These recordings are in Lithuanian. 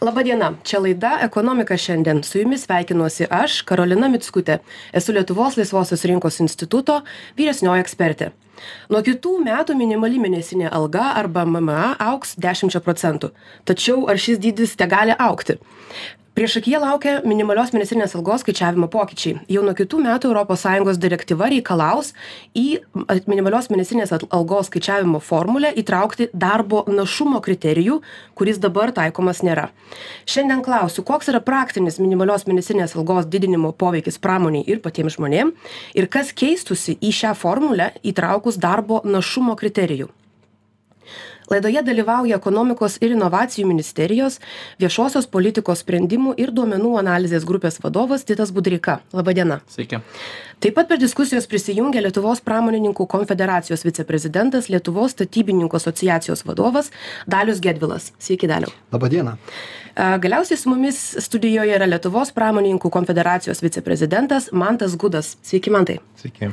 Labadiena, čia laida Ekonomika šiandien. Su jumis sveikinuosi aš, Karolina Mitskutė. Esu Lietuvos Laisvosios rinkos instituto vyresnioji ekspertė. Nuo kitų metų minimali mėnesinė alga arba MMA auks 10 procentų. Tačiau ar šis dydis te gali aukti? Priešakyje laukia minimalios mėnesinės algos skaičiavimo pokyčiai. Jau nuo kitų metų europos sąjungos direktyva reikalaus į minimalios mėnesinės algos skaičiavimo formulę įtraukti darbo našumo kriterijų kuris dabar taikomas nėra. Šiandien klausiu koks yra praktinis minimalios mėnesinės algos didinimo poveikis pramonei ir patiem žmonėm ir kas keistųsi į šią formulę įtraukus darbo našumo kriterijų laidoje dalyvauja ekonomikos ir inovacijų ministerijos viešosios politikos sprendimų ir duomenų analizės grupės vadovas titas budreika laba diena sveiki. Taip pat prie diskusijos prisijungia lietuvos pramonininkų konfederacijos viceprezidentas lietuvos statybininkų asociacijos vadovas dalius gedvilas. Sveiki daliau. Laba diena galiausiai su mumis studijoje yra lietuvos pramonininkų konfederacijos viceprezidentas mantas gudas sveiki mantai sveiki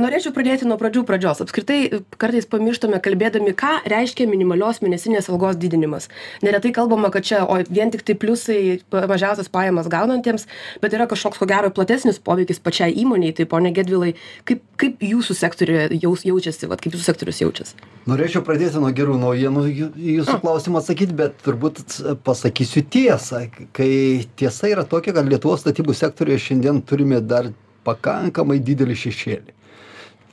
norėčiau pradėti nuo pradžių pradžios. Apskritai, kartais pamirštame kalbėdami, ką reiškia minimalios mėnesinės algos didinimas. Neretai kalbama, kad čia, o vien tik tai pliusai mažiausias pajamas gaunantiems, bet yra kažkoks ko gero platesnis poveikis pačiai įmoniai. Tai ponė Gedvilai, kaip, kaip jūsų sektoriuje jaus, jaučiasi, vat, kaip jūsų sektorius jaučiasi? Norėčiau pradėti nuo gerų naujienų jūsų klausimą atsakyti, bet turbūt pasakysiu tiesą. Kai tiesa yra tokia, kad Lietuvos statybų sektoriuje šiandien turime dar pakankamai didelį šešėlį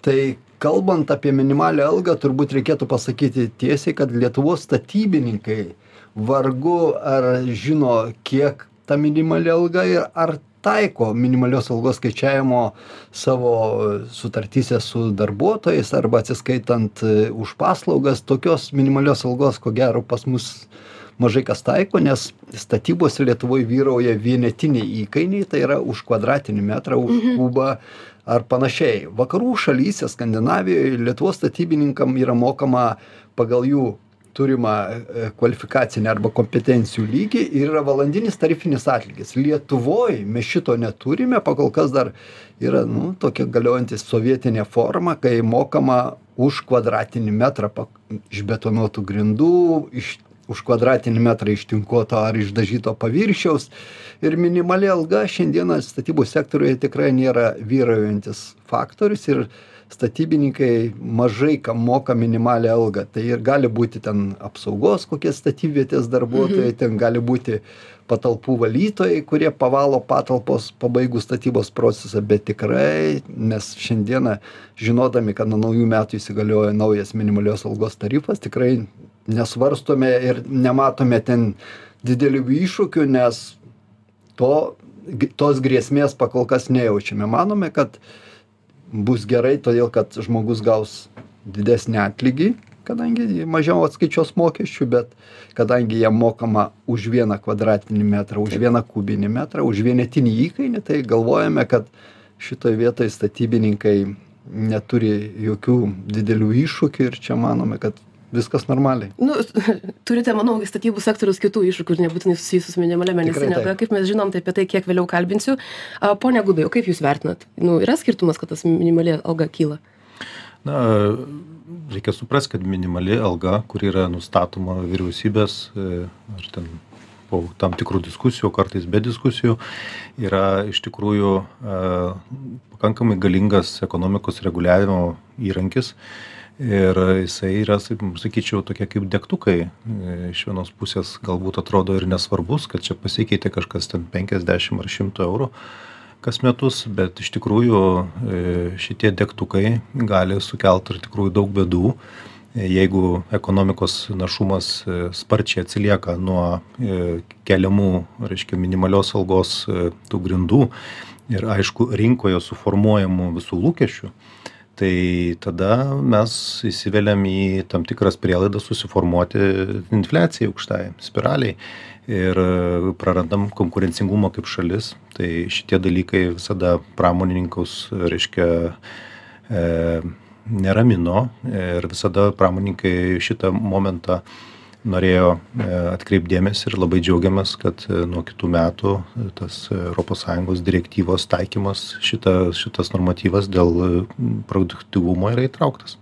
tai kalbant apie minimalią algą turbūt reikėtų pasakyti tiesiai kad lietuvos statybininkai vargu ar žino kiek ta minimali alga ir ar taiko minimalios algos skaičiavimo savo sutartyse su darbuotojais arba atsiskaitant už paslaugas tokios minimalios algos ko gero pas mus mažai kas taiko nes statybose lietuvoj vyrauja vienetiniai įkainiai tai yra už kvadratinį metrą už mhm. kubą ar panašiai vakarų šalyse skandinavijoj lietuvos statybininkam yra mokama pagal jų turimą e, kvalifikacinį arba kompetencijų lygį ir yra valandinis tarifinis atlygis lietuvoj mes šito neturime pakol kas dar yra nu tokia galiojanti sovietinė forma kai mokama už kvadratinį metrą išbetonuotų grindų iš už kvadratinį metrą ištinkuoto ar išdažyto paviršiaus ir minimali alga šiandieną statybų sektoriuje tikrai nėra vyraujantis faktorius ir statybininkai mažai kam moka minimalią algą tai ir gali būti ten apsaugos kokie statybvietės darbuotojai mhm. ten gali būti patalpų valytojai kurie pavalo patalpos pabaigus statybos procesą bet tikrai mes šiandieną žinodami kad nuo naujų metų įsigalioja naujas minimalios algos tarifas tikrai nesvarstome ir nematome ten didelių iššūkių, nes to, tos grėsmės pakol kas nejaučiame. Manome, kad bus gerai, todėl kad žmogus gaus didesnį atlygį, kadangi mažiau atskaičios mokesčių, bet kadangi jam mokama už vieną kvadratinį metrą, už vieną kubinį metrą, už vienetinį įkainį, tai galvojame, kad šitoje vietoje statybininkai neturi jokių didelių iššūkių ir čia manome, kad viskas normaliai. Nu, turite, manau, statybų sektorius kitų iššūkių, nebūtinai susijusius su minimalia mėnesinė alga, kaip mes žinom, tai apie tai kiek vėliau kalbinsiu. Pone Gudai, kaip Jūs vertinat? Nu, yra skirtumas, kad tas minimali alga kyla? Na, reikia suprasti, kad minimali alga, kuri yra nustatoma vyriausybės, e, ar ten po tam tikrų diskusijų, kartais be diskusijų, yra iš tikrųjų e, pakankamai galingas ekonomikos reguliavimo įrankis ir jisai yra sakyčiau tokie kaip degtukai. Iš vienos pusės galbūt atrodo ir nesvarbus kad čia pasikeitė kažkas ten penkiasdešim ar šimto eurų kas metus bet iš tikrųjų e, šitie degtukai gali sukelt ir tikrųjų daug bėdų. Jeigu ekonomikos našumas e, sparčiai atsilieka nuo e, keliamų reiškia minimalios algos tų grindų ir aišku rinkoje suformuojamų visų lūkesčių tai tada mes įsiveliam į tam tikras prielaidas susiformuoti infliacijai aukštai spiralei ir prarandam konkurencingumą kaip šalis. Tai šitie dalykai visada pramonininkus reiškia e, neramino ir visada pramonininkai šitą momentą norėjo e, atkreipt dėmesį ir labai džiaugiamės kad e, nuo kitų metų e, tas europos sąjungos direktyvos taikymas šita šitas normatyvas dėl produktyvumo yra įtrauktas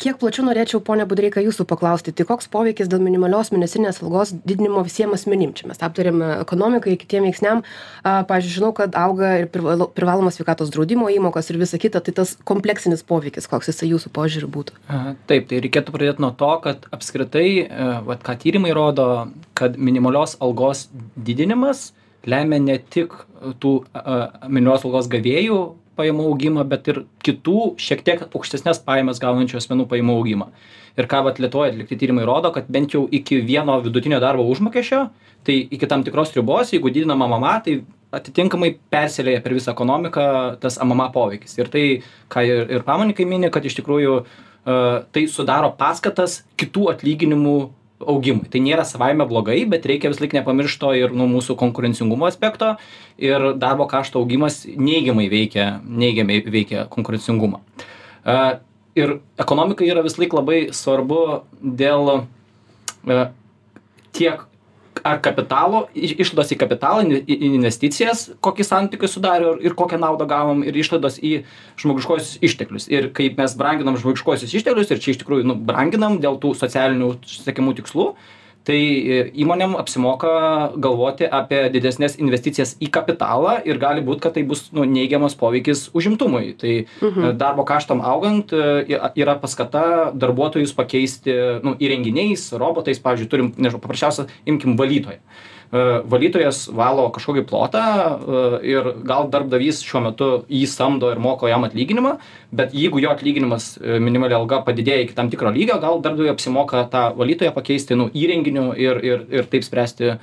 kiek plačiau norėčiau, ponia Budreika, jūsų paklausti, tai koks poveikis dėl minimalios mėnesinės algos didinimo visiems asmenim? Čia mes aptarėme ekonomikai, kitiem veiksniam. Pavyzdžiui, žinau, kad auga ir privalomas sveikatos draudimo įmokos ir visa kita, tai tas kompleksinis poveikis, koks jisai jūsų požiūrį būtų. Taip, tai reikėtų pradėti nuo to, kad apskritai, e, vat, ką tyrimai rodo, kad minimalios algos didinimas lemia ne tik tų minimalios algos gavėjų pajamų augimą, bet ir kitų šiek tiek aukštesnės pajamas gaunančių asmenų pajamų augimą. Ir ką vat Lietuvoje atlikti tyrimai rodo, kad bent jau iki vieno vidutinio darbo užmokesčio, tai iki tam tikros ribos, jeigu didinama mama, tai atitinkamai persilėja per visą ekonomiką tas MMA poveikis. Ir tai, ką ir, ir pamonikai mini, kad iš tikrųjų uh, tai sudaro paskatas kitų atlyginimų augimui. Tai nėra savaime blogai bet reikia visąlaik nepamiršt to ir nu mūsų konkurencingumo aspekto ir darbo kaštų augimas neigiamai veikia neigiamai veikia konkurencingumą. A ir ekonomikai yra visąlaik labai svarbu dėl a tiek ar kapitalo išlaidos į kapitalą į investicijas kokį santykį sudarė ir kokią naudą gavom ir išlaidos į žmogiškuosius išteklius. Ir kaip mes branginam žmogiškuosius išteklius ir čia iš tikrųjų nu branginam dėl tų socialinių siekiamų tikslų tai e, įmonėm apsimoka galvoti apie didesnes investicijas į kapitalą ir gali būt kad tai bus nu neigiamas poveikis užimtumui. Tai Mhm. e, darbo kaštam augant e, yra paskata darbuotojus pakeisti nu įrenginiais robotais. Pavyzdžiui turim nežinau paprasčiausia imkim valytoją valytojas valo kažkokį plotą e, ir gal darbdavys šiuo metu jį samdo ir moka jam atlyginimą bet jeigu jo atlyginimas e, minimali alga padidėja iki tam tikro lygio gal darbdaviui apsimoka tą valytoją pakeisti nu įrenginiu ir ir ir taip spręsti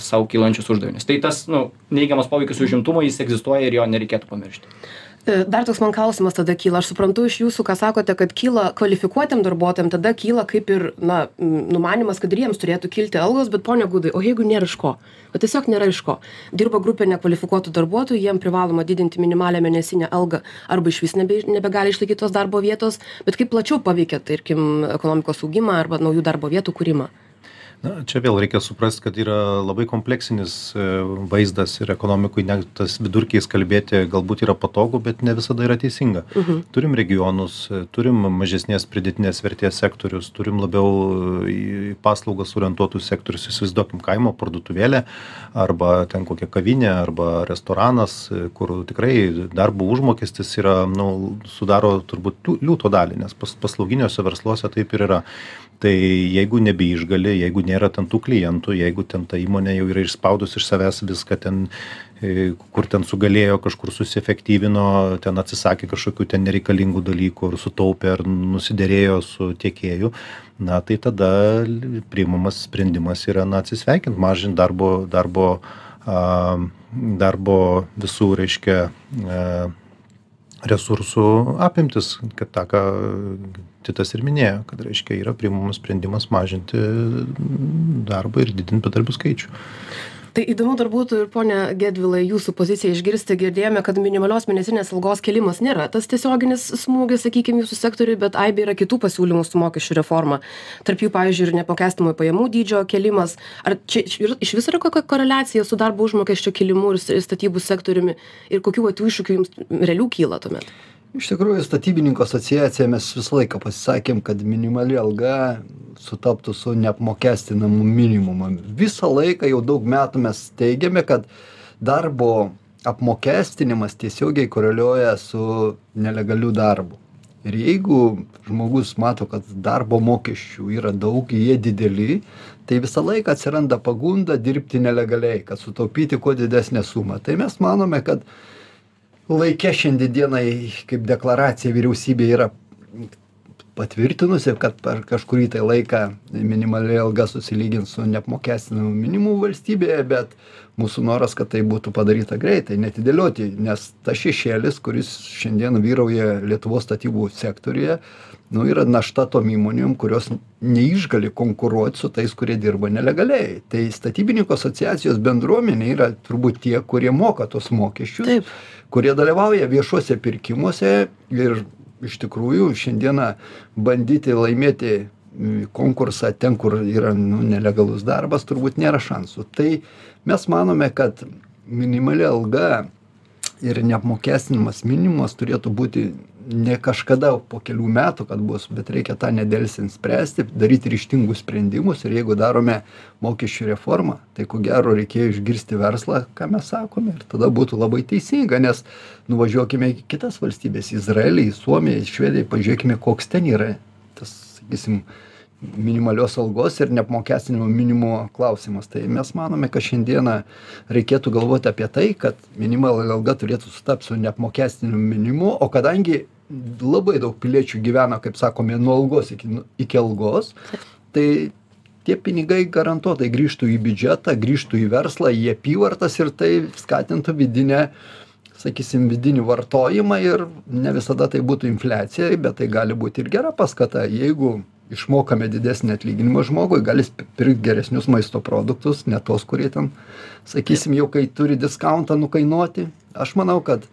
sau kylančius uždavinius. Tai tas nu neigiamas poveikis užimtumui jis egzistuoja ir jo nereikėtų pamiršti. E, dar toks man klausimas tada kyla. Aš suprantu iš jūsų ką sakote kad kyla kvalifikuotiem darbuotojam tada kyla kaip ir na numanymas kad ir jiems turėtų kilti algos bet pone gudai o jeigu nėra iš ko? Va tiesiog nėra iš ko. Dirba grupė nekvalifikuotų darbuotojų jiem privaloma didinti minimalią mėnesinę algą arba išvis nebe nebegali išlaikyt tos darbo vietos. Bet kaip plačiau paveikia tarkim ekonomikos augimą arba naujų darbo vietų kūrimą na čia vėl reikia suprast kad yra labai kompleksinis e, vaizdas ir ekonomikoj net tas vidurkiais kalbėti galbūt yra patogu bet ne visada yra teisinga. Turim regionus e, turim mažesnės pridėtinės vertės sektorius turim labiau į paslaugas orientuotus sektorius. Įsivaizduokim kaimo parduotuvėlė arba ten kokia kavinė arba restoranas e, kur tikrai darbo užmokestis yra nu sudaro turbūt liūto dalį nes pas paslauginiuose versluose taip ir yra tai jeigu nebeišgali jeigu nėra ten tų klientų jeigu ten ta įmonė jau yra išspaudus iš savęs viską ten e, kur ten sugalėjo kažkur susiefektyvino ten atsisakė kažkokių ten nereikalingų dalykų ar sutaupė ar nusiderėjo su tiekėju na tai tada priimamas sprendimas yra na atsisveikint mažint darbo darbo a darbo visų reiškia a resursų apimtis kad tą ką titas ir minėjo kad reiškia yra priimamas sprendimas mažinti darbą ir didint bedarbių skaičių tai įdomu dar būtų ir pone gedvilai jūsų poziciją išgirsti. Girdėjome kad minimalios mėnesinės algos kėlimas nėra tas tiesioginis smūgis sakykim jūsų sektoriui bet aibė yra kitų pasiūlymų su mokesčių reforma. Tarp jų pavyzdžiui ir neapmokestinamo pajamų dydžio kėlimas. Ar čia iš išvis yra kokia koreliacija su darbo užmokesčio kėlimu ir statybų sektoriumi? Ir kokių vat iššūkių jums realių kyla tuomet iš tikrųjų statybininkų asociacija mes visą laiką pasisakėm kad minimali alga sutaptų su neapmokestinamu minimumu. Visą laiką jau daug metų mes teigiame kad darbo apmokestinimas tiesiogiai koreliuoja su nelegaliu darbu. Ir jeigu žmogus mato kad darbo mokesčių yra daug jie dideli tai visą laiką atsiranda pagunda dirbti nelegaliai kad sutaupyti kuo didesnę sumą. Tai mes manome kad laike šiandien dienai kaip deklaracija vyriausybė yra patvirtinusi kad per kažkurį tai laiką minimali alga susilygins su neapmokestinamu minimumu valstybėje bet mūsų noras kad tai būtų padaryta greitai neatidėlioti nes tas šešėlis kuris šiandien vyrauja lietuvos statybų sektoriuje nu yra našta tom įmonėm kurios neišgali konkuruot su tais kurie dirba nelegaliai. Tai statybininkų asociacijos bendruomenė yra turbūt tie kurie moka tuos mokesčius kurie dalyvauja viešuose pirkimuose ir iš tikrųjų šiandieną bandyti laimėti konkursą ten kur yra nu nelegalus darbas turbūt nėra šansų. Tai mes manome kad minimali alga ir neapmokestinamas minimumas turėtų būti ne kažkada po kelių metų kad bus bet reikia tą nedelsiant spręsti daryti ryžtingus sprendimus ir jeigu darome mokesčių reformą tai ko gero reikėjo išgirsti verslą ką mes sakome ir tada būtų labai teisinga nes nuvažiuokime į kitas valstybes į izraelį į suomiją į švediją pažiūrėkime koks ten yra tas sakysim minimalios algos ir neapmokestinamo minimumo klausimas. Tai mes manome kad šiandieną reikėtų galvoti apie tai kad minimali alga turėtų sutapt su neapmokestinamu minimumu o kadangi labai daug piliečių gyvena kaip sakome nuo algos iki iki algos. Tai tie pinigai garantuotai grįžtų į biudžetą grįžtų į verslą į apyvartas ir tai skatintų vidinę sakysim vidinį vartojimą ir ne visada tai būtų infliacija bet tai gali būti ir gera paskata. Jeigu išmokame didesnį atlyginimą žmogui gal jis pirkt geresnius maisto produktus ne tuos kurie ten sakysim jau kai turi diskauntą nukainuoti. Aš manau kad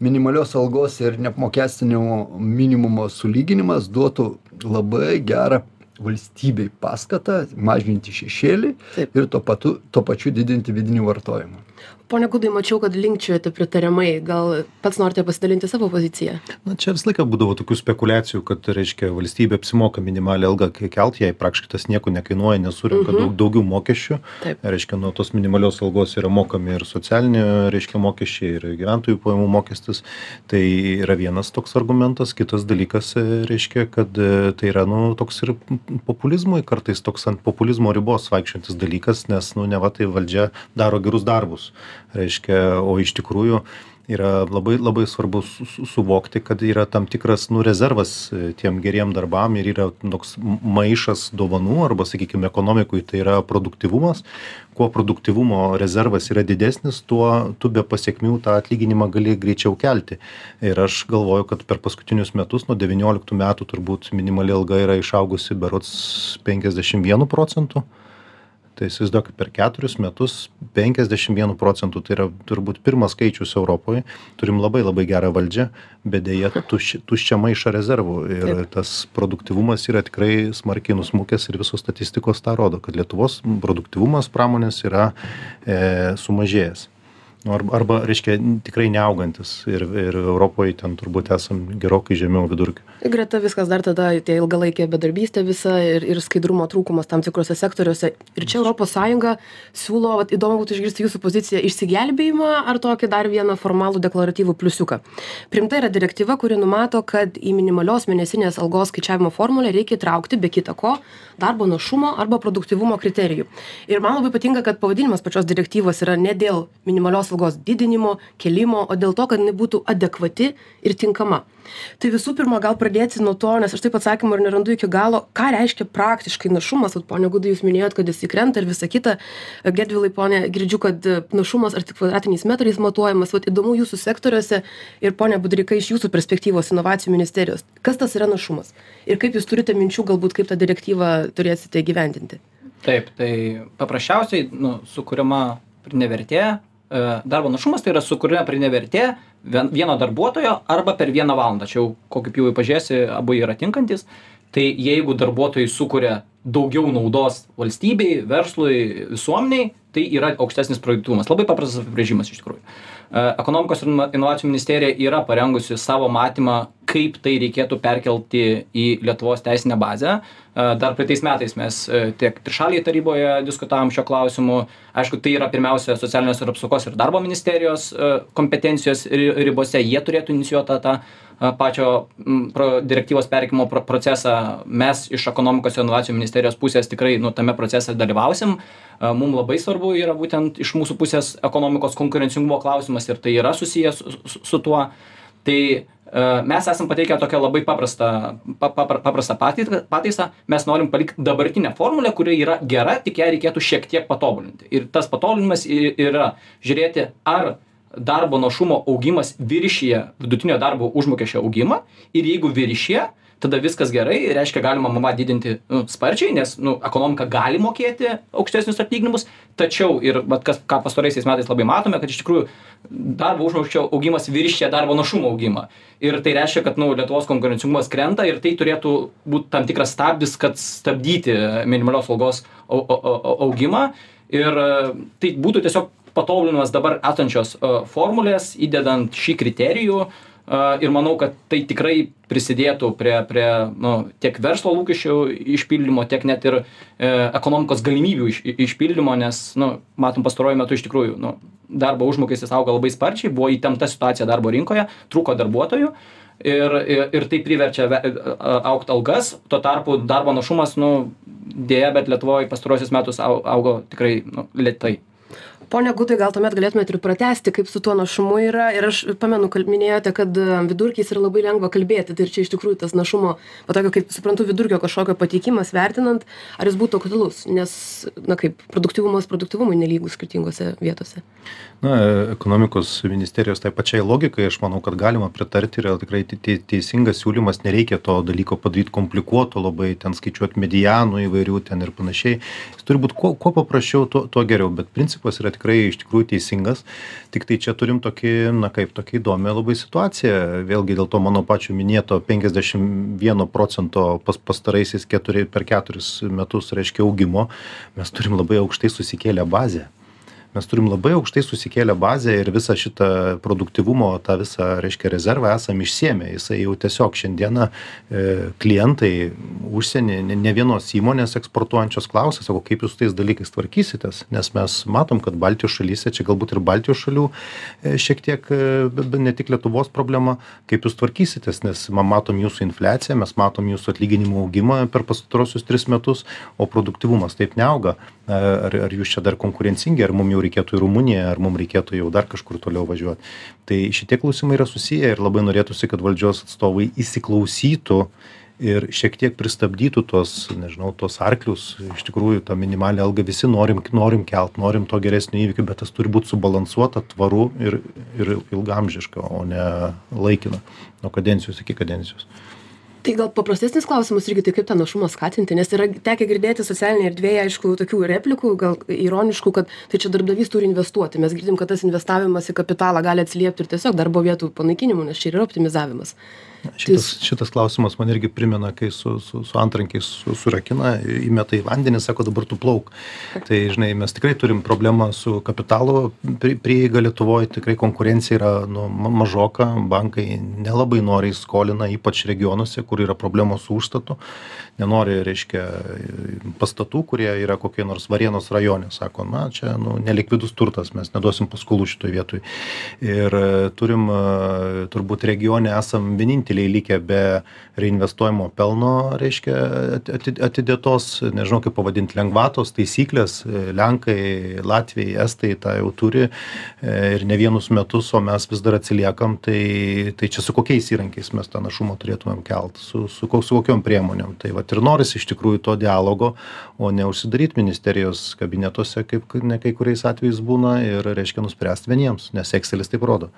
minimalios algos ir neapmokestinimo minimumo sulyginimas duotų labai gerą valstybei paskatą mažinti šešėlį ir tuo patu tuo pačiu didinti vidinį vartojimą pone gudai mačiau kad linkčiojate pritariamai. Gal pats norite pasidalinti savo pozicija na čia visą laiką būdavo tokių spekuliacijų kad reiškia valstybė apsimoka minimalią algą kelt jai praktiškai tas nieko nekainuoja nesurenka Mhm. daug daugiau mokesčių. Taip. reiškia nuo tos minimalios algos yra mokami ir socialiniai reiškia mokesčiai ir gyventojų pajamų mokestis. Tai yra vienas toks argumentas. Kitas dalykas reiškia kad tai yra nu toks ir populizmui kartais toks ant populizmo ribos vaikščiojantis dalykas nes nu neva tai valdžia daro gerus darbus reiškia o iš tikrųjų yra labai labai svarbu su su suvokti kad yra tam tikras nu rezervas e, tiem geriem darbam ir yra toks maišas dovanų arba sakykim ekonomikoj tai yra produktyvumas. Kuo produktyvumo rezervas yra didesnis tuo tu be pasekmių tą atlyginimą gali greičiau kelti. Ir aš galvoju kad per paskutinius metus nuo devynioliktų metų turbūt minimali alga yra išaugusi berods penkiasdešim vienu procentu tai įsivaizduokit per keturis metus penkiasdešim vienu procentu tai yra turbūt pirmas skaičius europoj turim labai labai gerą valdžią bet deja tušč tuščią maišą rezervų. Ir tas produktyvumas yra tikrai smarkiai nusmukęs ir visos statistikos tą rodo kad lietuvos produktyvumas pramonės yra e sumažėjęs nu arba arba reiškia tikrai neaugantis. Ir ir europoj ten turbūt esam gerokai žemiau vidurkio. Greta viskas dar tada tie ilgalaikė bedarbystė visa ir ir skaidrumo trūkumas tam tikruose sektoriuose. Ir čia europos sąjunga siūlo vat įdomu būtų išgirsti jūsų poziciją išsigelbėjimą ar tokį dar vieną formalų deklaratyvų pliusiuką. Priimta yra direktyva kuri numato kad į minimalios mėnesinės algos skaičiavimo formulę reikia įtraukti be kita ko darbo našumo arba produktyvumo kriterijų. Ir man labai patinka kad pavadinimas pačios direktyvos yra ne dėl minimalios algos didinimo kėlimo o dėl to kad jinai būtų adekvati ir tinkama. Tai visų pirma gal pradėti nuo to nes aš taip atsakymo ir nerandu iki galo ką reiškia praktiškai našumas. Vat pone gudai jūs minėjot kad jisai krenta ir visa kita. Gedvilai pone girdžiu kad e, našumas ar tik kvadratiniais metrais matuojamas. Vat įdomu jūsų sektoriuose ir pone budreika iš jūsų perspektyvos inovacijų ministerijos. Kas tas yra našumas? Ir kaip jūs turite minčių galbūt kaip tą direktyvą turėsite įgyvendinti? Taip tai paprasčiausiai nu sukuriama pridėtinė vertė e, darbo našumas tai yra sukuriama pridėtinė vertė vien vieno darbuotojo arba per vieną valandą. Čia jau kokį pjūvį pažiūrėsi abu yra tinkantys. Tai jeigu darbuotojai sukuria daugiau naudos valstybei verslui visuomenei tai yra aukštesnis produktyvumas. Labai paprastas apibrėžimas iš tikrųjų. E, ekonomikos ir ino inovacijų ministerija yra parengusi savo matymą kaip tai reikėtų perkelti į lietuvos teisinę bazę. Dar praeitais metais mes tiek trišalėj taryboje diskutavom šiuo klausimu. Aišku tai yra pirmiausia socialinės ir apsaugos ir darbo ministerijos kompetencijos ri ribose. Jie turėtų inicijuot tą tą pačio pro direktyvos perkėlimo pro procesą. Mes iš ekonomikos ir inovacijų ministerijos pusės tikrai nu tame procese dalyvausim. Mum labai svarbu yra būtent iš mūsų pusės ekonomikos konkurencingumo klausimas ir tai yra susiję su su su tuo tai mes esam pateikę tokią labai paprastą pa papra paprastą patį pataisą. Mes norim palikt dabartinę formulę kuri yra gera tik ją reikėtų šiek tiek patobulinti. Ir tas patobulinimas i yra žiūrėti ar darbo našumo augimas viršija vidutinio darbo užmokesčio augimą. Ir jeigu viršija tada viskas gerai reiškia galima mma didinti nu sparčiai nes nu ekonomika gali mokėti aukštesnius atlyginimus tačiau ir vat kas ką pastaraisiais metais labai matome kad iš tikrųjų darbo užmokesčio augimas viršija darbo našumo augimą. Ir tai reiškia kad nu lietuvos konkurencingumas krenta ir tai turėtų būt tam tikras stabdis kad stabdyti minimalios algos au au au augimą. Ir tai būtų tiesiog patobulinimas dabar esančios formulės įdedant šį kriterijų a, ir manau, kad tai tikrai prisidėtų prie, prie nu, tiek verslo lūkesčių išpildymo, tiek net ir e, ekonomikos galimybių iš, išpildymo, nes, nu, matom, pastaruoju metu iš tikrųjų nu, darbo užmokestis auga labai sparčiai, buvo įtempta situacija darbo rinkoje, trūko darbuotojų. Ir, ir, tai priverčia aukti algas, tuo tarpu darbo našumas, nu, dėja, bet Lietuvoje pastarosius metus augo tikrai nu, lietai pone gutai gal tuomet galėtumėt ir pratęsti kaip su tuo našumu yra. Ir aš pamenu kal minėjote kad e, vidurkiais yra labai lengva kalbėti. Tai ir čia iš tikrųjų tas našumo va tokio kaip suprantu vidurkio kažkokio pateikimas vertinant ar jis būtų aktualus? Nes na kaip produktyvumas produktyvumui nelygus skirtingose vietose. Na ekonomikos ministerijos tai pačiai logikai aš manau kad galima pritarti. Yra tikrai tei teisingas siūlymas nereikia to dalyko padaryt komplikuoto labai ten skaičiuot medianų įvairių ten ir panašiai. Jis turi būt kuo kuo paprasčiau tuo tuo geriau. Bet principas yra tikrai iš tikrųjų teisingas. Tiktai čia turim tokį na kaip tokią įdomią labai situaciją. Vėlgi dėl to mano pačio minėto penkiasdešim vieno procento pas pastaraisiais keturi per keturis metus reiškia augimo mes turim labai aukštai susikėlę bazę mes turim labai aukštai susikėlę bazę ir visą šitą produktyvumo tą visą reiškia rezervą esam išsėmę jisai jau tiesiog šiandieną e, klientai užsieny ne, ne vienos įmonės eksportuojančios klausia sako kaip jūs tais dalykais tvarkysitės? Nes mes matom kad baltijos šalyse čia galbūt ir baltijos šalių e, šiek tiek e, ne tik lietuvos problema kaip jūs tvarkysitės? Nes ma matom jūsų infliaciją mes matom jūsų atlyginimų augimą per pastaruosius tris metus o produktyvumas taip neauga ar ar jūs čia dar konkurencingi ar mum jau reikėtų į rumuniją ar mum reikėtų jau dar kažkur toliau važiuot? Tai šitie klausimai yra susiję ir labai norėtųsi kad valdžios atstovai įsiklausytų ir šiek tiek pristabdytų tuos nežinau tuos arklius. Iš tikrųjų tą minimalią algą visi norim norim kelt norim to geresnio įvykio bet tas turi būt subalansuota tvaru ir ir ilgaamžiška o ne laikina. Nuo kadencijos iki kadencijos tai gal paprastesnis klausimas irgi tai kaip tą našumą skatinti nes yra tekę girdėti socialinėj erdvėje aišku tokių replikų gal ironiškų kad tai čia darbdavys turi investuoti. Mes girdim kad tas investavimas į kapitalą gali atsiliepti ir tiesiog darbo vietų panaikinimu nes čia ir yra optimizavimas Šitas, šitas klausimas man irgi primena, kai su, su, su antrankiais su, surakina, įmeta į vandenį, sako dabar tu plauk. Tai, žinai, mes tikrai turim problemą su kapitalo prieiga Lietuvoje, tikrai konkurencija yra nu, mažoka, bankai nelabai noriai skolina, ypač regionuose, kur yra problemos su užstatu, nenori, reiškia, pastatų, kurie yra kokie nors Varienos rajone, sako, na, čia nu, nelikvidus turtas, mes neduosim paskolų šitoje vietoje. Ir turim, turbūt regione esam vieninteliai likę be reinvestuojamo pelno reiškia ati atidėtos. Nežinau kaip pavadint lengvatos taisyklės. Lenkai latviai estai tą jau turi e, ir ne vienus metus o mes vis dar atsiliekam. Tai tai čia su kokiais įrankiais mes tą našumą turėtumėm kelt? Su su su kokiom priemonėm? Tai vat ir norisi iš tikrųjų to dialogo o ne užsidaryt ministerijos kabinetuose kaip ne kai kuriais atvejais būna ir reiškia nuspręst vieniems nes ekselis taip rodo.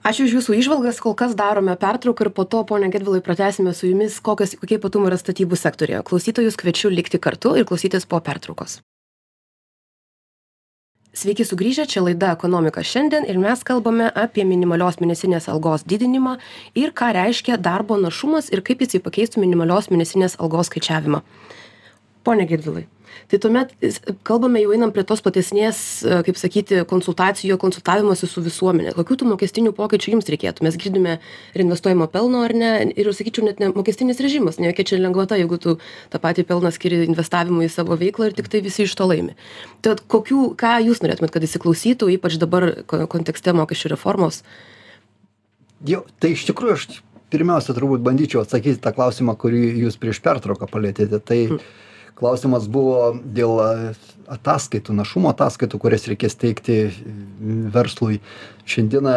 Ačiū už jūsų įžvalgas kol kas darome pertrauką ir po to pone gedvilai pratęsime su jumis kokios kokie ypatumai yra statybų sektoriuje klausytojus kviečiu likti kartu ir klausytis po pertraukos Sveiki sugrįžę, čia laida Ekonomika šiandien ir mes kalbame apie minimalios mėnesinės algos didinimą ir ką reiškia darbo našumas ir kaip jisai pakeistų minimalios mėnesinės algos skaičiavimą. Pone Gedvilai, tai tuomet kalbame jau einam prie tos platesnės kaip sakyti konsultacijų konsultavimosi su visuomene kokių tų mokestinių pokyčių jums reikėtų? Mes girdime reinvestuojamo pelno ar ne? Ir sakyčiau net ne mokestinis režimas ne jokia čia lengvata jeigu tu tą patį pelną skiri investavimui į savo veiklą ir tiktai visi iš to laimi. Tad kokių ką jūs norėtumėt kad įsiklausytų ypač dabar kontekste mokesčių reformos? Jo tai iš tikrųjų aš pirmiausia turbūt bandyčiau atsakyti tą klausimą kurį jūs prieš pertrauką palietėte. Tai klausimas buvo dėl ataskaitų našumo ataskaitų kurias reikės teikti verslui. Šiandieną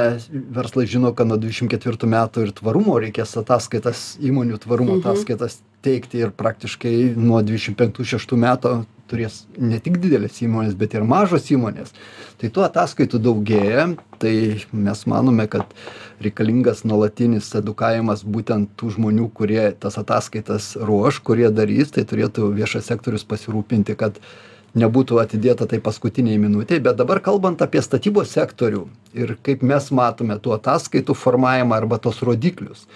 verslai žino kad nuo dvidešim ketvirtų metų ir tvarumo reikės ataskaitas įmonių tvarumo ataskaitas teikti ir praktiškai nuo dvidešim penktų šeštų metų turės ne tik didelės įmonės bet ir mažos įmonės. Tai tų ataskaitų daugėja tai mes manome kad reikalingas nuolatinis edukavimas būtent tų žmonių kurie tas ataskaitas ruoš kurie darys tai turėtų viešas sektorius pasirūpinti kad nebūtų atidėta tai paskutinei minutei. Bet dabar kalbant apie statybos sektorių ir kaip mes matome tų ataskaitų formavimą arba tuos rodiklius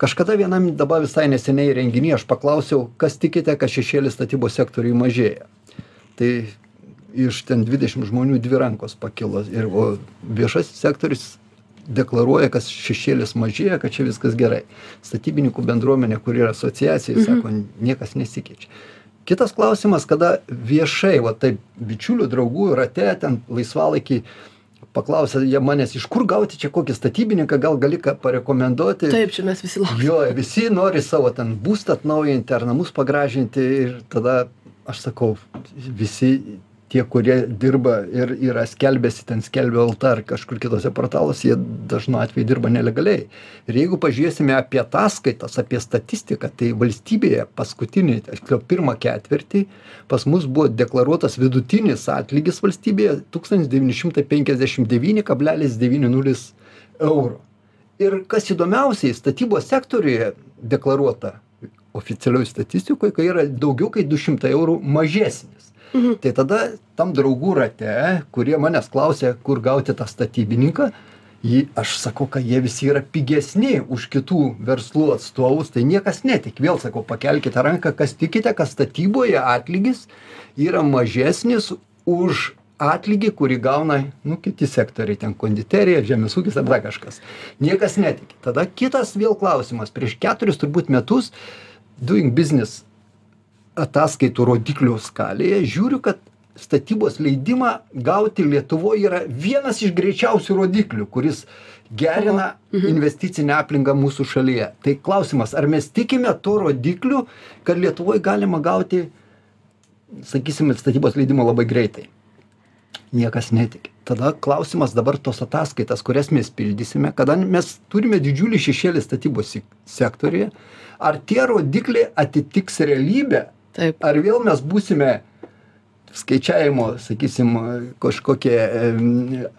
kažkada vienam dabar visai neseniai renginy aš paklausiau kas tikite kad šešėlis statybos sektoriuj mažėja? Tai iš ten dvidešim žmonių dvi rankos pakilo ir o viešasis sektorius deklaruoja kad šešėlis mažėja kad čia viskas gerai. Statybininkų bendruomenė kuri yra asociacija sako niekas nesikeičia. Kitas klausimas kada viešai va taip bičiulių draugų rate ten laisvalaikiai paklausia jie manęs iš kur gauti čia kokį statybininką gal gali ką parekomenduoti Taip, čia mes visi laukiame. jo visi nori savo ten būstą atnaujinti ar namus pagražinti ir tada aš sakau visi tie kurie dirba ir yra skelbiasi ten skelbiu lt ar kažkur kituose portaluose jie dažnu atveju dirba nelegaliai. Ir jeigu pažiūrėsime apie ataskaitas apie statistiką tai valstybėje paskutinį tiksliau pirmą ketvirtį pas mus buvo deklaruotas vidutinis atlygis valstybėje tūkstantis devyni šimtai penkiasdešim devyni kablelis devyni nulis euro. Ir kas įdomiausiai statybos sektoriuje deklaruota oficialioj statistikoj kai yra daugiau kaip du šimtai eurų mažesnis tai tada tam draugų rate kurie manęs klausia kur gauti tą statybininką jį aš sakau kad jie visi yra pigesni už kitų verslų atstovus tai niekas netiki vėl sakau pakelkite ranką kas tikite kad statyboje atlygis yra mažesnis už atlygį kurį gauna nu kiti sektoriai ten konditerija žemės ūkis ar dar kažkas. Niekas netiki tada kitas vėl klausimas. Prieš keturis turbūt metus doing business ataskaitų rodiklių skalėje žiūriu kad statybos leidimą gauti lietuvoj yra vienas iš greičiausių rodiklių kuris gerina investicinę aplinką mūsų šalyje. Tai klausimas ar mes tikime tuo rodikliu kad lietuvoj galima gauti sakysim statybos leidimą labai greitai? Niekas netiki. Tada klausimas dabar tos ataskaitas kurias mes pildysime kada mes turime didžiulį šešėlį statybos sektoriuje ar tie rodikliai atitiks realybę Taip. ar vėl mes būsime skaičiavimo sakysim kažkokie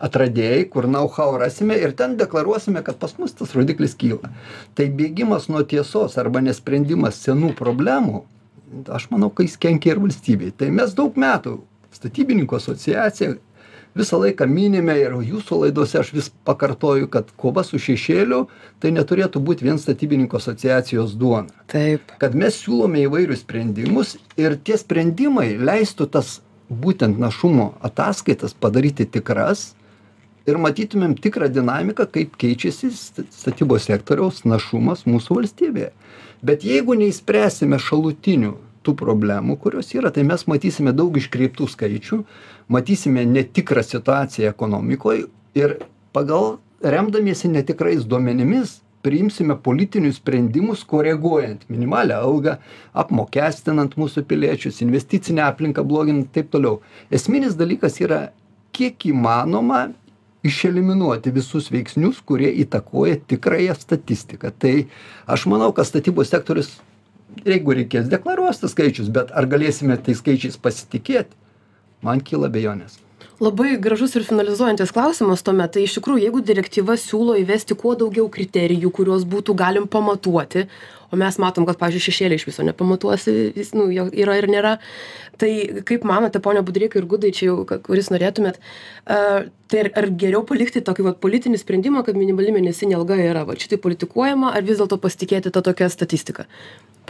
atradėjai kur hau rasime ir ten deklaruosime kad pas mus tas rodiklis kyla tai bėgimas nuo tiesos arba nesprendimas senų problemų aš manau ka jis kenkia ir valstybei tai mes daug metų statybininkų asociacija visą laiką minime ir jūsų laidose aš vis pakartoju kad kova su šešėliu tai neturėtų būt vien statybininkų asociacijos duona Taip. kad mes siūlome įvairius sprendimus ir tie sprendimai leistų tas būtent našumo ataskaitas padaryti tikras ir matytumėm tikrą dinamiką kaip keičiasi sta- statybos sektoriaus našumas mūsų valstybėje bet jeigu neišspręsime šalutinių tų problemų kurios yra tai mes matysime daug iškreiptų skaičių matysime netikrą situaciją ekonomikoj ir pagal remdamiesi netikrais duomenimis priimsime politinius sprendimus koreguojant minimalią algą apmokestinant mūsų piliečius investicinę aplinką bloginant taip toliau. Esminis dalykas yra kiek įmanoma išeliminuoti visus veiksnius kurie įtakoja tikrąją statistiką. Tai aš manau kad statybos sektorius jeigu reikės deklaruos tas skaičius bet ar galėsime tais skaičiais pasitikėt man kyla abejonės Labai gražus ir finalizuojantis klausimas tuomet, tai iš tikrųjų, jeigu direktyva siūlo įvesti kuo daugiau kriterijų, kuriuos būtų galim pamatuoti, o mes matom, kad, pavyzdžiui, šešėlį iš viso nepamatuosi, jis, nu, yra ir nėra. Tai kaip manote, ponia Budreikai ir Gudai, čia jau, kuris norėtumėt, uh, tai ar, ar geriau palikti tokį vat, politinį sprendimą, kad minimali mėnesinė alga yra va šitai politikuojama, ar vis dėlto pasitikėti tą tokią statistiką?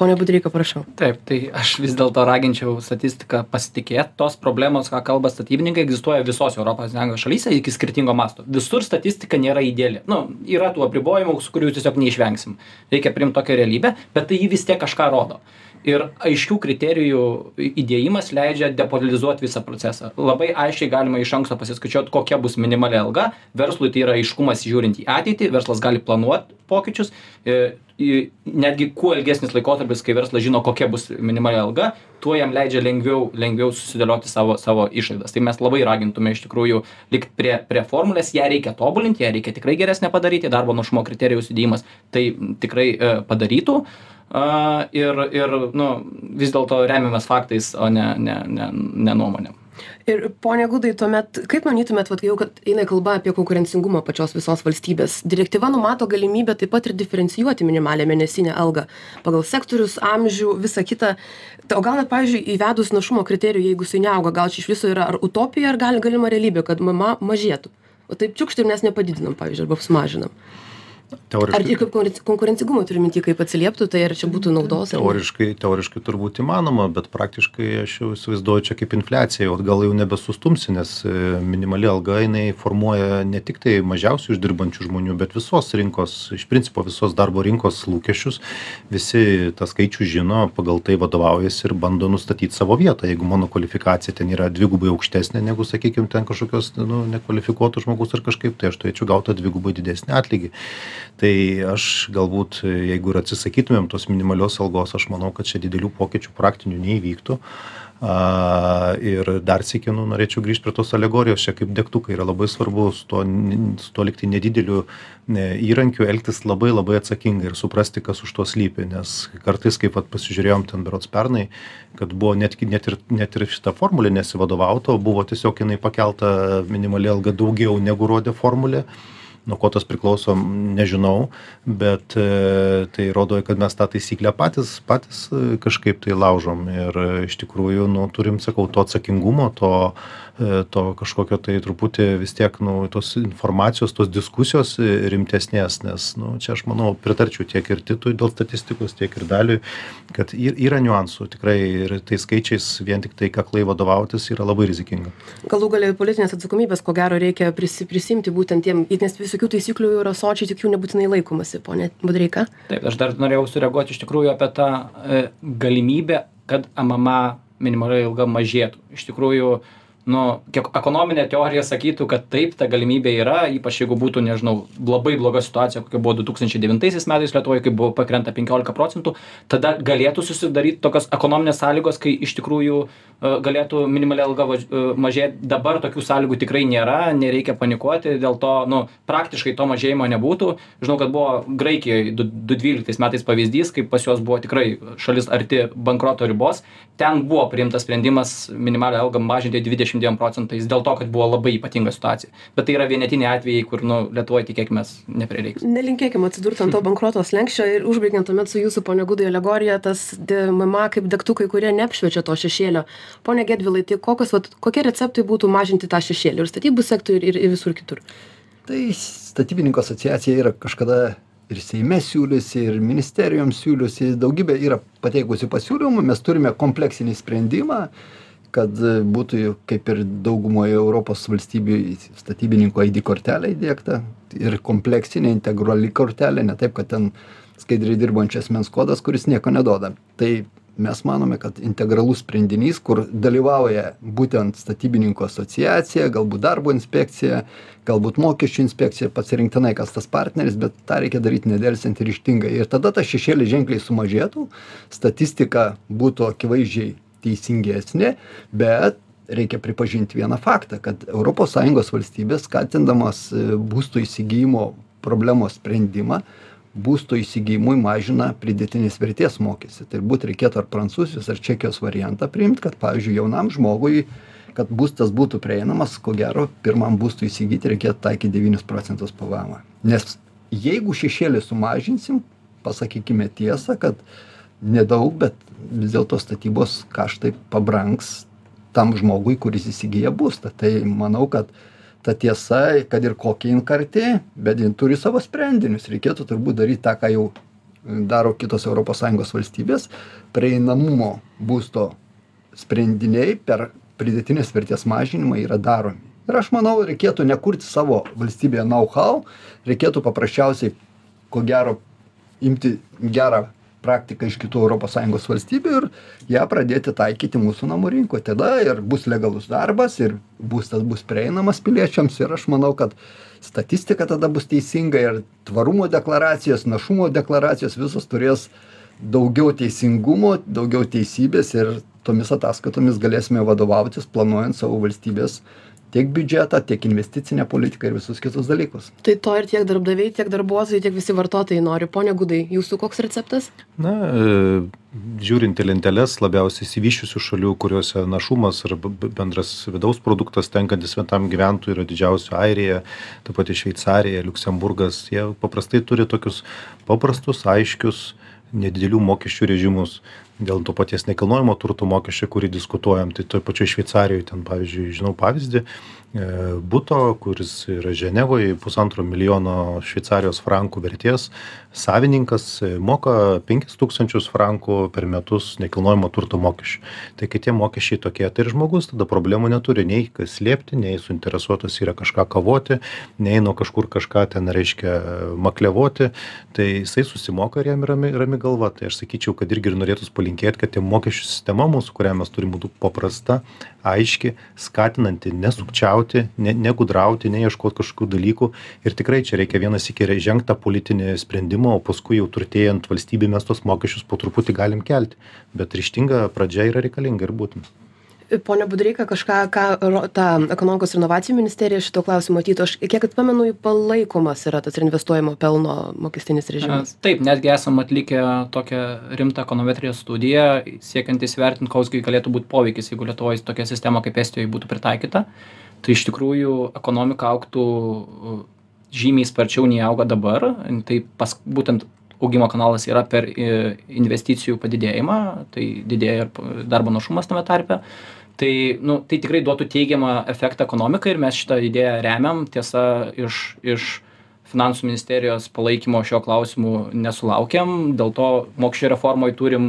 Pone Budreika, prašau. Taip, tai aš vis dėlto raginčiau statistiką pasitikėti. Tos problemos, ką kalba statybininkai, egzistuoja visos ES šalyse iki skirtingo masto. Visur statistika nėra ideali. Nu, yra tų apribojimų, kurių tiesiog neišvengsim. Reikia priimti tokią realybę, bet tai ji vis tiek kažką rodo. Ir aiškių kriterijų įdėjimas leidžia depolitizuoti visą procesą. Labai aiškiai galima iš anksto pasiskaičiuoti, kokia bus minimali alga. Verslui tai yra aiškumas žiūrint į ateitį, verslas gali planuoti pokyčius. E, į- Netgi kuo ilgesnis laikotarpis, kai verslas žino, kokia bus minimali alga, tuo jam leidžia lengviau, lengviau susidėlioti savo, savo išlaidas. Tai mes labai ragintume iš tikrųjų likti prie, prie formulės, ją reikia tobulinti, ją reikia tikrai geresnę padaryti, darbo našumo kriterijų įdėjimas tai tikrai e, padarytų. A, ir ir nu, vis dėlto remiamės faktais, o ne, ne, ne, ne nuomonėm. Ir ponia Gudai, tuomet, kaip manytumėt, vat, jau kad eina kalba apie konkurencingumą pačios visos valstybės, direktyva numato galimybę taip pat ir diferencijuoti minimalę mėnesinę algą pagal sektorius, amžių, visą kitą. O gal net, pavyzdžiui, įvedus našumo kriterijų, jeigu jisai neauga, gal čia iš viso yra ar utopija, ar gali galima realybė, kad mama mažėtų. O taip čiukštim mes nepadidinam, pavyzdžiui, arba sumažinam. Ar teoriškai ir kaip konkurenci- konkurencingumui turiu minty kaip atsilieptų tai ar čia būtų naudos ar ne? teoriškai teoriškai turbūt įmanoma bet praktiškai aš jau įsivaizduoju čia kaip infliacija jau atgal jau nebesustumsi nes e, minimali alga jinai formuoja ne tiktai mažiausiai uždirbančių žmonių bet visos rinkos iš principo visos darbo rinkos lūkesčius visi tą skaičių žino pagal tai vadovaujasi ir bando nustatyt savo vietą jeigu mano kvalifikacija ten yra dvigubai aukštesnė negu sakykim ten kažkokios nu nekvalifikuoto žmogaus ar kažkaip tai aš turėčiau gaut tą dvigubai didesnį atlygį tai aš galbūt jeigu ir atsisakytumėm tos minimalios algos aš manau kad čia didelių pokyčių praktinių neįvyktų. A ir dar sykį nu norėčiau grįžt prie tos alegorijos. Čia kaip degtukai yra labai svarbu su tuo n su tuo lygtai nedideliu ne įrankiu elgtis labai labai atsakingai ir suprasti kas už to slypi. Nes kartais kaip vat pasižiūrėjom ten berods pernai kad buvo netgi net ir net ir šita formule nesivadovauta o buvo tiesiog jinai pakelta minimali alga daugiau negu rodė formulė nuo ko tas priklauso nežinau bet e, tai rodo kad mes tą taisyklę patys patys e, kažkaip tai laužom. Ir e, iš tikrųjų nu turim sakau to atsakingumo to to kažkokio tai truputį vis tiek nu tos informacijos tos diskusijos e, rimtesnės nes nu čia aš manau pritarčiau tiek ir titui dėl statistikos tiek ir daliui kad y yra niuansų tikrai ir tais skaičiais vien tiktai aklai vadovautis yra labai rizikinga. Galų gale politinės atsakomybės ko gero reikia prisi prisiimti būtent tiem nes visokių taisyklių yra sočiai tik jų nebūtinai laikomasi pone budreika. Taip aš dar norėjau sureaguot iš tikrųjų apie tą e, galimybę kad mma minimali alga mažėtų. Iš tikrųjų nu kiek ekonominė teorija sakytų kad taip ta galimybė yra ypač jeigu būtų nežinau labai bloga situacija kokia buvo du tūkstančiai devintaisiais metais lietuvoj kai bvp krenta penkiolika procentų tada galėtų susidaryt tokios ekonominės sąlygos kai iš tikrųjų e, galėtų minimali alga važ e, mažėt. Dabar tokių sąlygų tikrai nėra nereikia panikuoti dėl to nu praktiškai to mažėjimo nebūtų. Žinau kad buvo graikijoj du du dvyliktais metais pavyzdys kaip pas juos buvo tikrai šalis arti bankroto ribos. Ten buvo priimtas sprendimas minimalią algą mažinti dvidešim dviem procentais dėl to kad buvo labai ypatinga situacija. Bet tai yra vienetiniai atvejai kur nu lietuvoj tikėkimės neprireiks. Nelinkėkim atsidurt ant to bankroto slenksčio ir užbaigiant tuomet su jūsų pone gudai alegorija tas d mma kaip degtukai kurie neapšviečia to šešėlio. Pone gedvilai tai kokios vat kokie receptai būtų mažinti tą šešėlį? Ir statybų sektoriuj ir ir visur kitur. Tai statybininkų asociacija yra kažkada ir Seime siūliusi, ir ministerijoms siūliusi, daugybė yra pateikusi pasiūlymų, mes turime kompleksinį sprendimą, kad būtų kaip ir daugumoje Europos valstybių statybininko ID kortelė įdėkta ir kompleksinė integrali kortelė, ne taip, kad ten skaidriai dirbančias mens kodas, kuris nieko neduoda. Tai mes manome, kad integralus sprendinys, kur dalyvauja būtent statybininkų asociacija, galbūt darbo inspekcija, galbūt mokesčių inspekcija, pasirinktinai kas tas partneris, bet tą reikia daryti nedelsiant ir ištingai. Ir tada tas šešėlis ženkliai sumažėtų, statistika būtų akivaizdžiai teisingesnė, bet reikia pripažinti vieną faktą, kad ES valstybės skatindamas e, būstų įsigijimo problemos sprendimą, būsto įsigijimui mažina pridėtinės vertės mokestį. Tai būt reikėtų ar Prancūzijos, ar Čekijos variantą priimti, kad, pavyzdžiui, jaunam žmogui, kad būstas būtų prieinamas, ko gero, pirmam būstui įsigyti reikėtų taikyti 9 procentus PVM. Nes jeigu šešėlį sumažinsim, pasakykime tiesą, kad nedaug, bet vis dėlto statybos kaštai pabranks tam žmogui, kuris įsigyja būstą. Tai manau, kad ta tiesa, kad ir kokia jin karti, bet jin turi savo sprendinius. Reikėtų turbūt daryti tą, ką jau daro kitos ES valstybės. Prieinamumo būsto sprendiniai per pridėtinės vertės mažinimą yra daromi. Ir aš manau, reikėtų nekurti savo valstybėje know-how, reikėtų paprasčiausiai, ko gero, imti gerą praktiką iš kitų ES valstybių ir ją pradėti taikyti mūsų namų rinkoje. Tada ir bus legalus darbas, ir būstas bus prieinamas piliečiams ir aš manau, kad statistika tada bus teisinga ir tvarumo deklaracijos, našumo deklaracijos visos turės daugiau teisingumo, daugiau teisybės ir tomis ataskaitomis galėsime vadovautis planuojant savo valstybės tiek biudžetą, tiek investicinę politiką ir visus kitus dalykus. tai to ir tiek darbdaviai tiek darbuotojai tiek visi vartotojai nori. Pone gudai jūsų koks receptas? Na e, žiūrint į lenteles labiausiai išsivysčiusių šalių kuriose našumas ar bendras vidaus produktas tenkantis vienam gyventojui yra didžiausia airija ta pati šveicarija liuksemburgas. Jie paprastai turi tokius paprastus aiškius nedidelių mokesčių režimus dėl to paties nekilnojamo turto mokesčio kurį diskutuojam tai toj pačioj šveicarijoj ten pavyzdžiui žinau pavyzdį e, buto kuris yra ženevoj pusantro milijono šveicarijos frankų vertės savininkas e, moka penkis tūkstančius frankų per metus nekilnojamo turto mokesčių. Tai kai tie mokesčiai tokie tai ir žmogus tada problemų neturi nei slėpti nei suinteresuotas yra kažką kavoti nei nuo kažkur kažką ten reiškia makliavoti. Tai jisai susimoka ir jam rami rami galva. Tai aš sakyčiau kad irgi ir norėtųs palinkėt kad tie mokesčių sistema mūsų kurią mes turim būtų paprasta aiški skatinanti nesukčiauti ne negudrauti neieškot kažkokių dalykų. Ir tikrai čia reikia vieną sykį žengt tą politinį sprendimą o paskui jau turtėjant valstybei mes tuos mokesčius po truputį galim kelti. Bet ryžtinga pradžia yra reikalinga ir būtina. Pone budreika kažką ką ta ekonomikos ir inovacijų ministerija šituo klausimu matytų aš kiek pamenu palaikomas yra tas reinvestuojamo pelno mokestinis režimas. Taip netgi esam atlikę tokią rimtą ekonometrijos studiją siekiant įsivertint koks galėtų būt poveikis jeigu lietuvoj tokia sistema kaip estijoj būtų pritaikyta. Tai iš tikrųjų ekonomika augtų žymiai sparčiau nei auga dabar. Tai pas būtent augimo kanalas yra per investicijų padidėjimą tai didėja ir darbo našumas tame tarpe. Tai nu tai tikrai duotų teigiamą efektą ekonomikai ir mes šitą idėją remiam. Tiesa iš iš finansų ministerijos palaikymo šiuo klausimu nesulaukėm dėl to mokesčių reformoj turim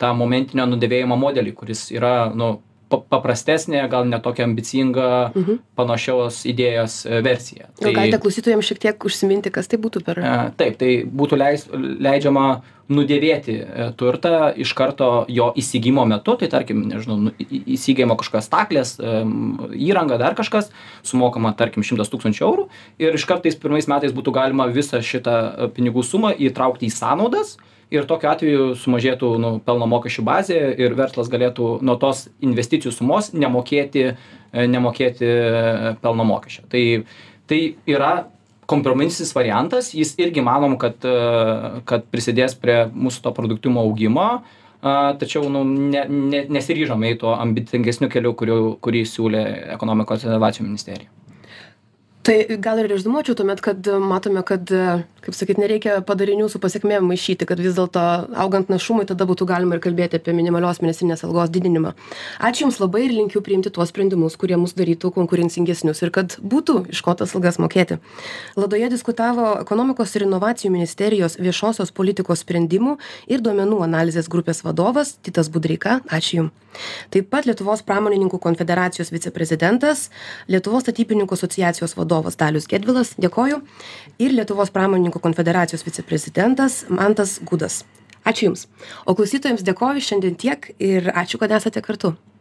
tą momentinio nudėvėjimo modelį kuris yra nu pa paprastesnė gal ne tokia ambicinga mhm. panašios idėjos e, versija. Gal galite klausytojams šiek tiek užsiminti kas tai būtų per e, taip tai būtų leis leidžiama nudėvėti e, turtą iš karto jo įsigijimo metu. Tai tarkim nežinau nu įsigyjama kažkokios staklės įranga dar kažkas sumokama tarkim šimtas tūkstančių eurų. Ir iškart tais pirmais metais būtų galima visą šitą pinigų sumą įtraukti į sąnaudas ir tokiu atveju sumažėtų nu pelno mokesčių bazė ir verslas galėtų nuo tos investicijų sumos nemokėti e, nemokėti e, pelno mokesčio. Tai tai yra kompromisinis variantas. Jis irgi manom kad e, kad prisidės prie mūsų to produktyvumo augimo a tačiau nu ne ne nesiryžom eit tuo ambicingesniu keliu kurių kurį siūlė ekonomikos inovacijų ministerija tai gal ir reziumuočiau tuomet kad matome kad kaip sakyt nereikia padarinių su pasekmėm maišyti kad vis dėlto augant našumui tada būtų galima ir kalbėti apie minimalios mėnesinės algos didinimą. Ačiū jums labai ir linkiu priimti tuos sprendimus kurie mus darytų konkurencingesnius ir kad būtų iš ko tas algas mokėti. Laidoje diskutavo ekonomikos ir inovacijų ministerijos viešosios politikos sprendimų ir duomenų analizės grupės vadovas titas budreika. Ačiū jum. Taip pat lietuvos pramonininkų konfederacijos viceprezidentas lietuvos statybininkų asociacijos vadovas vadovas dalius gedvilas. Dėkoju. Ir lietuvos pramonininkų konfederacijos viceprezidentas mantas gudas. Ačiū jums. O klausytojams dėkoju šiandien tiek ir ačiū kad esate kartu